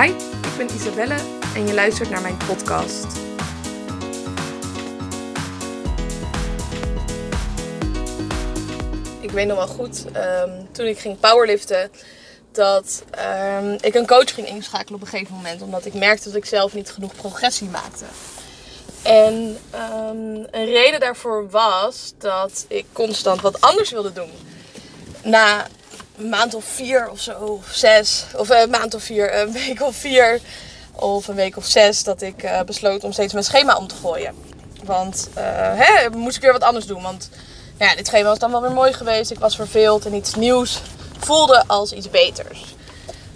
Hi, ik ben Isabelle en je luistert naar mijn podcast. Ik weet nog wel goed, ehm, toen ik ging powerliften, dat ehm, ik een coach ging inschakelen op een gegeven moment. Omdat ik merkte dat ik zelf niet genoeg progressie maakte. En ehm, een reden daarvoor was dat ik constant wat anders wilde doen. Na een maand of vier of zo, of zes, of een maand of vier, een week of vier, of een week of zes, dat ik uh, besloot om steeds mijn schema om te gooien. Want uh, hè, moest ik weer wat anders doen. Want ja, dit schema was dan wel weer mooi geweest. Ik was verveeld en iets nieuws voelde als iets beters.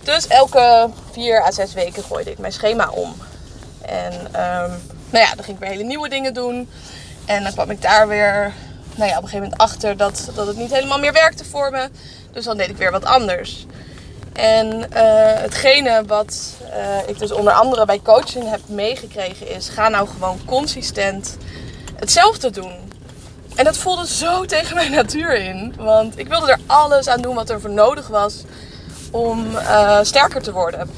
Dus elke vier à zes weken gooide ik mijn schema om. En um, nou ja, dan ging ik weer hele nieuwe dingen doen. En dan kwam ik daar weer nou op een gegeven moment achter dat, dat het niet helemaal meer werkte voor me. Dus dan deed ik weer wat anders. En uh, hetgene wat uh, ik dus onder andere bij coaching heb meegekregen is: ga nou gewoon consistent hetzelfde doen. En dat voelde zo tegen mijn natuur in. Want ik wilde er alles aan doen wat er voor nodig was om uh, sterker te worden.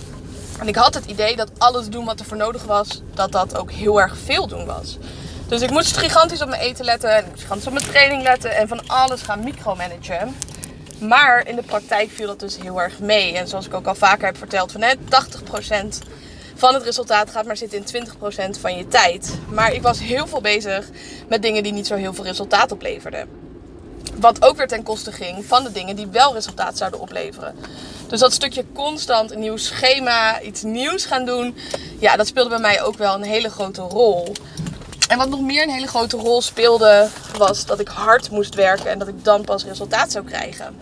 En ik had het idee dat alles doen wat er voor nodig was, dat dat ook heel erg veel doen was. Dus ik moest gigantisch op mijn eten letten. En ik moest gigantisch op mijn training letten. En van alles gaan micromanagen. Maar in de praktijk viel dat dus heel erg mee. En zoals ik ook al vaker heb verteld, van hè, 80% van het resultaat gaat maar zitten in 20% van je tijd. Maar ik was heel veel bezig met dingen die niet zo heel veel resultaat opleverden. Wat ook weer ten koste ging van de dingen die wel resultaat zouden opleveren. Dus dat stukje constant een nieuw schema, iets nieuws gaan doen, ja, dat speelde bij mij ook wel een hele grote rol. En wat nog meer een hele grote rol speelde, was dat ik hard moest werken en dat ik dan pas resultaat zou krijgen.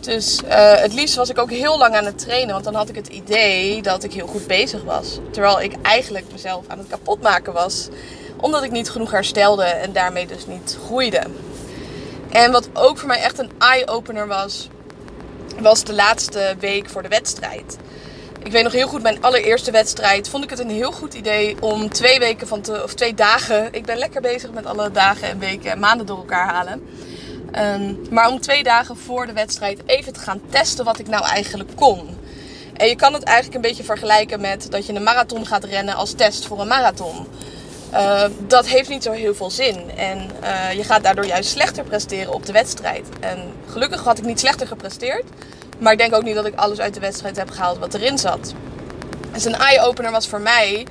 Dus uh, het liefst was ik ook heel lang aan het trainen, want dan had ik het idee dat ik heel goed bezig was. Terwijl ik eigenlijk mezelf aan het kapotmaken was, omdat ik niet genoeg herstelde en daarmee dus niet groeide. En wat ook voor mij echt een eye-opener was, was de laatste week voor de wedstrijd. Ik weet nog heel goed, mijn allereerste wedstrijd vond ik het een heel goed idee om twee weken van te, of twee dagen. Ik ben lekker bezig met alle dagen en weken en maanden door elkaar halen. Um, maar om twee dagen voor de wedstrijd even te gaan testen wat ik nou eigenlijk kon. En je kan het eigenlijk een beetje vergelijken met dat je een marathon gaat rennen als test voor een marathon. Uh, dat heeft niet zo heel veel zin. En uh, je gaat daardoor juist slechter presteren op de wedstrijd. En gelukkig had ik niet slechter gepresteerd. Maar ik denk ook niet dat ik alles uit de wedstrijd heb gehaald wat erin zat. Dus een eye-opener was voor mij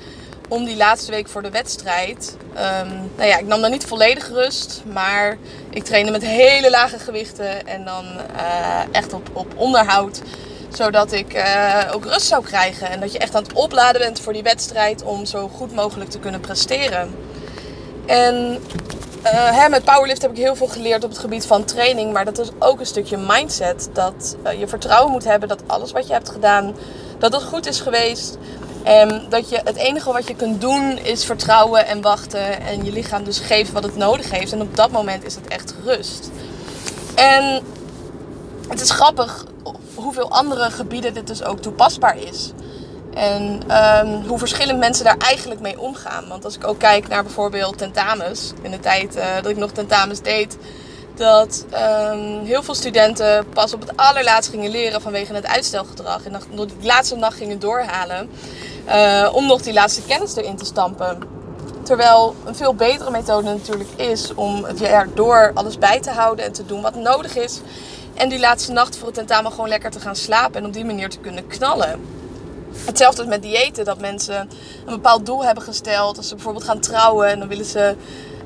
om die laatste week voor de wedstrijd. Um, nou ja, ik nam dan niet volledig rust, maar ik trainde met hele lage gewichten en dan uh, echt op, op onderhoud. Zodat ik uh, ook rust zou krijgen en dat je echt aan het opladen bent voor die wedstrijd om zo goed mogelijk te kunnen presteren. En uh, hè, met powerlift heb ik heel veel geleerd op het gebied van training, maar dat is ook een stukje mindset. Dat je vertrouwen moet hebben dat alles wat je hebt gedaan, dat het goed is geweest. En dat je het enige wat je kunt doen is vertrouwen en wachten. En je lichaam dus geven wat het nodig heeft. En op dat moment is het echt rust. En het is grappig hoeveel andere gebieden dit dus ook toepasbaar is. En um, hoe verschillend mensen daar eigenlijk mee omgaan. Want als ik ook kijk naar bijvoorbeeld tentamens. In de tijd uh, dat ik nog tentamens deed dat um, heel veel studenten pas op het allerlaatst gingen leren vanwege het uitstelgedrag. En nog die laatste nacht gingen doorhalen uh, om nog die laatste kennis erin te stampen. Terwijl een veel betere methode natuurlijk is om het jaar door alles bij te houden en te doen wat nodig is. En die laatste nacht voor het tentamen gewoon lekker te gaan slapen en op die manier te kunnen knallen. Hetzelfde met diëten, dat mensen een bepaald doel hebben gesteld. Als ze bijvoorbeeld gaan trouwen en dan willen ze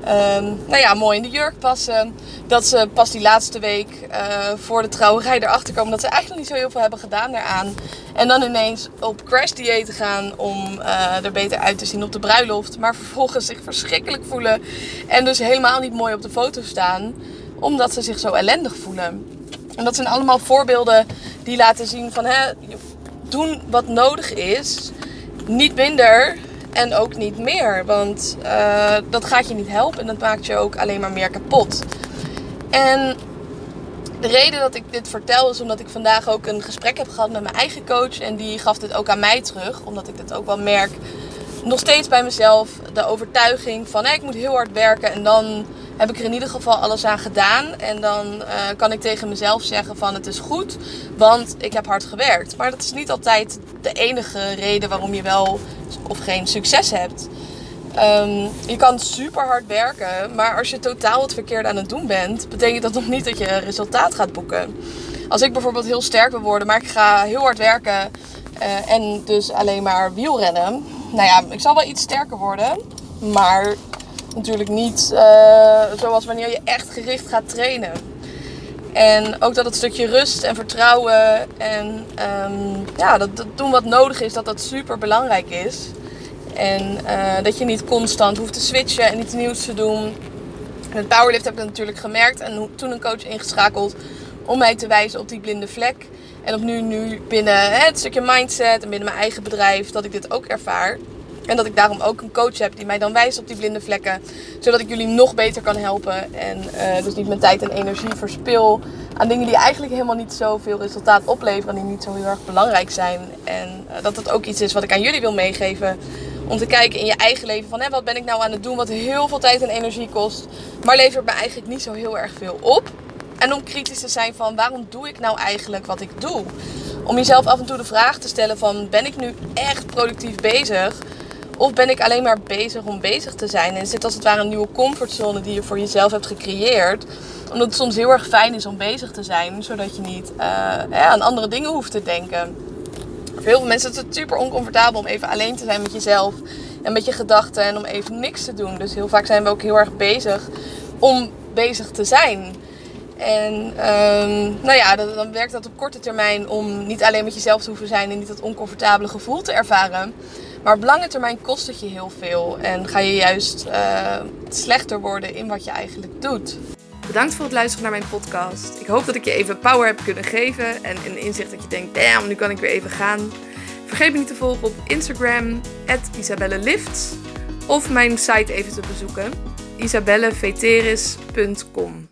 um, nou ja, mooi in de jurk passen. Dat ze pas die laatste week uh, voor de trouwerij erachter komen dat ze eigenlijk niet zo heel veel hebben gedaan daaraan. En dan ineens op crash dieet gaan om uh, er beter uit te zien op de bruiloft. Maar vervolgens zich verschrikkelijk voelen. En dus helemaal niet mooi op de foto staan. Omdat ze zich zo ellendig voelen. En dat zijn allemaal voorbeelden die laten zien van hè, doen wat nodig is. Niet minder, en ook niet meer. Want uh, dat gaat je niet helpen en dat maakt je ook alleen maar meer kapot. En de reden dat ik dit vertel is omdat ik vandaag ook een gesprek heb gehad met mijn eigen coach. En die gaf dit ook aan mij terug. Omdat ik dit ook wel merk. Nog steeds bij mezelf de overtuiging van ik moet heel hard werken en dan heb ik er in ieder geval alles aan gedaan. En dan uh, kan ik tegen mezelf zeggen van het is goed, want ik heb hard gewerkt. Maar dat is niet altijd de enige reden waarom je wel of geen succes hebt. Um, je kan super hard werken, maar als je totaal het verkeerde aan het doen bent, betekent dat nog niet dat je resultaat gaat boeken. Als ik bijvoorbeeld heel sterk wil worden, maar ik ga heel hard werken uh, en dus alleen maar wielrennen. Nou ja, ik zal wel iets sterker worden, maar natuurlijk niet uh, zoals wanneer je echt gericht gaat trainen. En ook dat het stukje rust en vertrouwen en um, ja, dat, dat doen wat nodig is, dat dat super belangrijk is. En uh, dat je niet constant hoeft te switchen en iets nieuws te doen. Met powerlift heb ik dat natuurlijk gemerkt en toen een coach ingeschakeld om mij te wijzen op die blinde vlek. En op nu, nu binnen hè, het stukje mindset en binnen mijn eigen bedrijf dat ik dit ook ervaar. En dat ik daarom ook een coach heb die mij dan wijst op die blinde vlekken. Zodat ik jullie nog beter kan helpen. En uh, dus niet mijn tijd en energie verspil aan dingen die eigenlijk helemaal niet zoveel resultaat opleveren. En die niet zo heel erg belangrijk zijn. En uh, dat dat ook iets is wat ik aan jullie wil meegeven. Om te kijken in je eigen leven van hè, wat ben ik nou aan het doen wat heel veel tijd en energie kost. Maar levert me eigenlijk niet zo heel erg veel op. En om kritisch te zijn van waarom doe ik nou eigenlijk wat ik doe. Om jezelf af en toe de vraag te stellen van ben ik nu echt productief bezig? Of ben ik alleen maar bezig om bezig te zijn? En zit als het ware een nieuwe comfortzone die je voor jezelf hebt gecreëerd. Omdat het soms heel erg fijn is om bezig te zijn. Zodat je niet ja, aan andere dingen hoeft te denken. Voor heel veel mensen is het super oncomfortabel om even alleen te zijn met jezelf. En met je gedachten en om even niks te doen. Dus heel vaak zijn we ook heel erg bezig om bezig te zijn. En um, nou ja, dan werkt dat op korte termijn om niet alleen met jezelf te hoeven zijn en niet dat oncomfortabele gevoel te ervaren. Maar op lange termijn kost het je heel veel en ga je juist uh, slechter worden in wat je eigenlijk doet. Bedankt voor het luisteren naar mijn podcast. Ik hoop dat ik je even power heb kunnen geven en een inzicht dat je denkt, damn, nu kan ik weer even gaan. Vergeet me niet te volgen op Instagram, isabellelift, of mijn site even te bezoeken, isabelleveteris.com.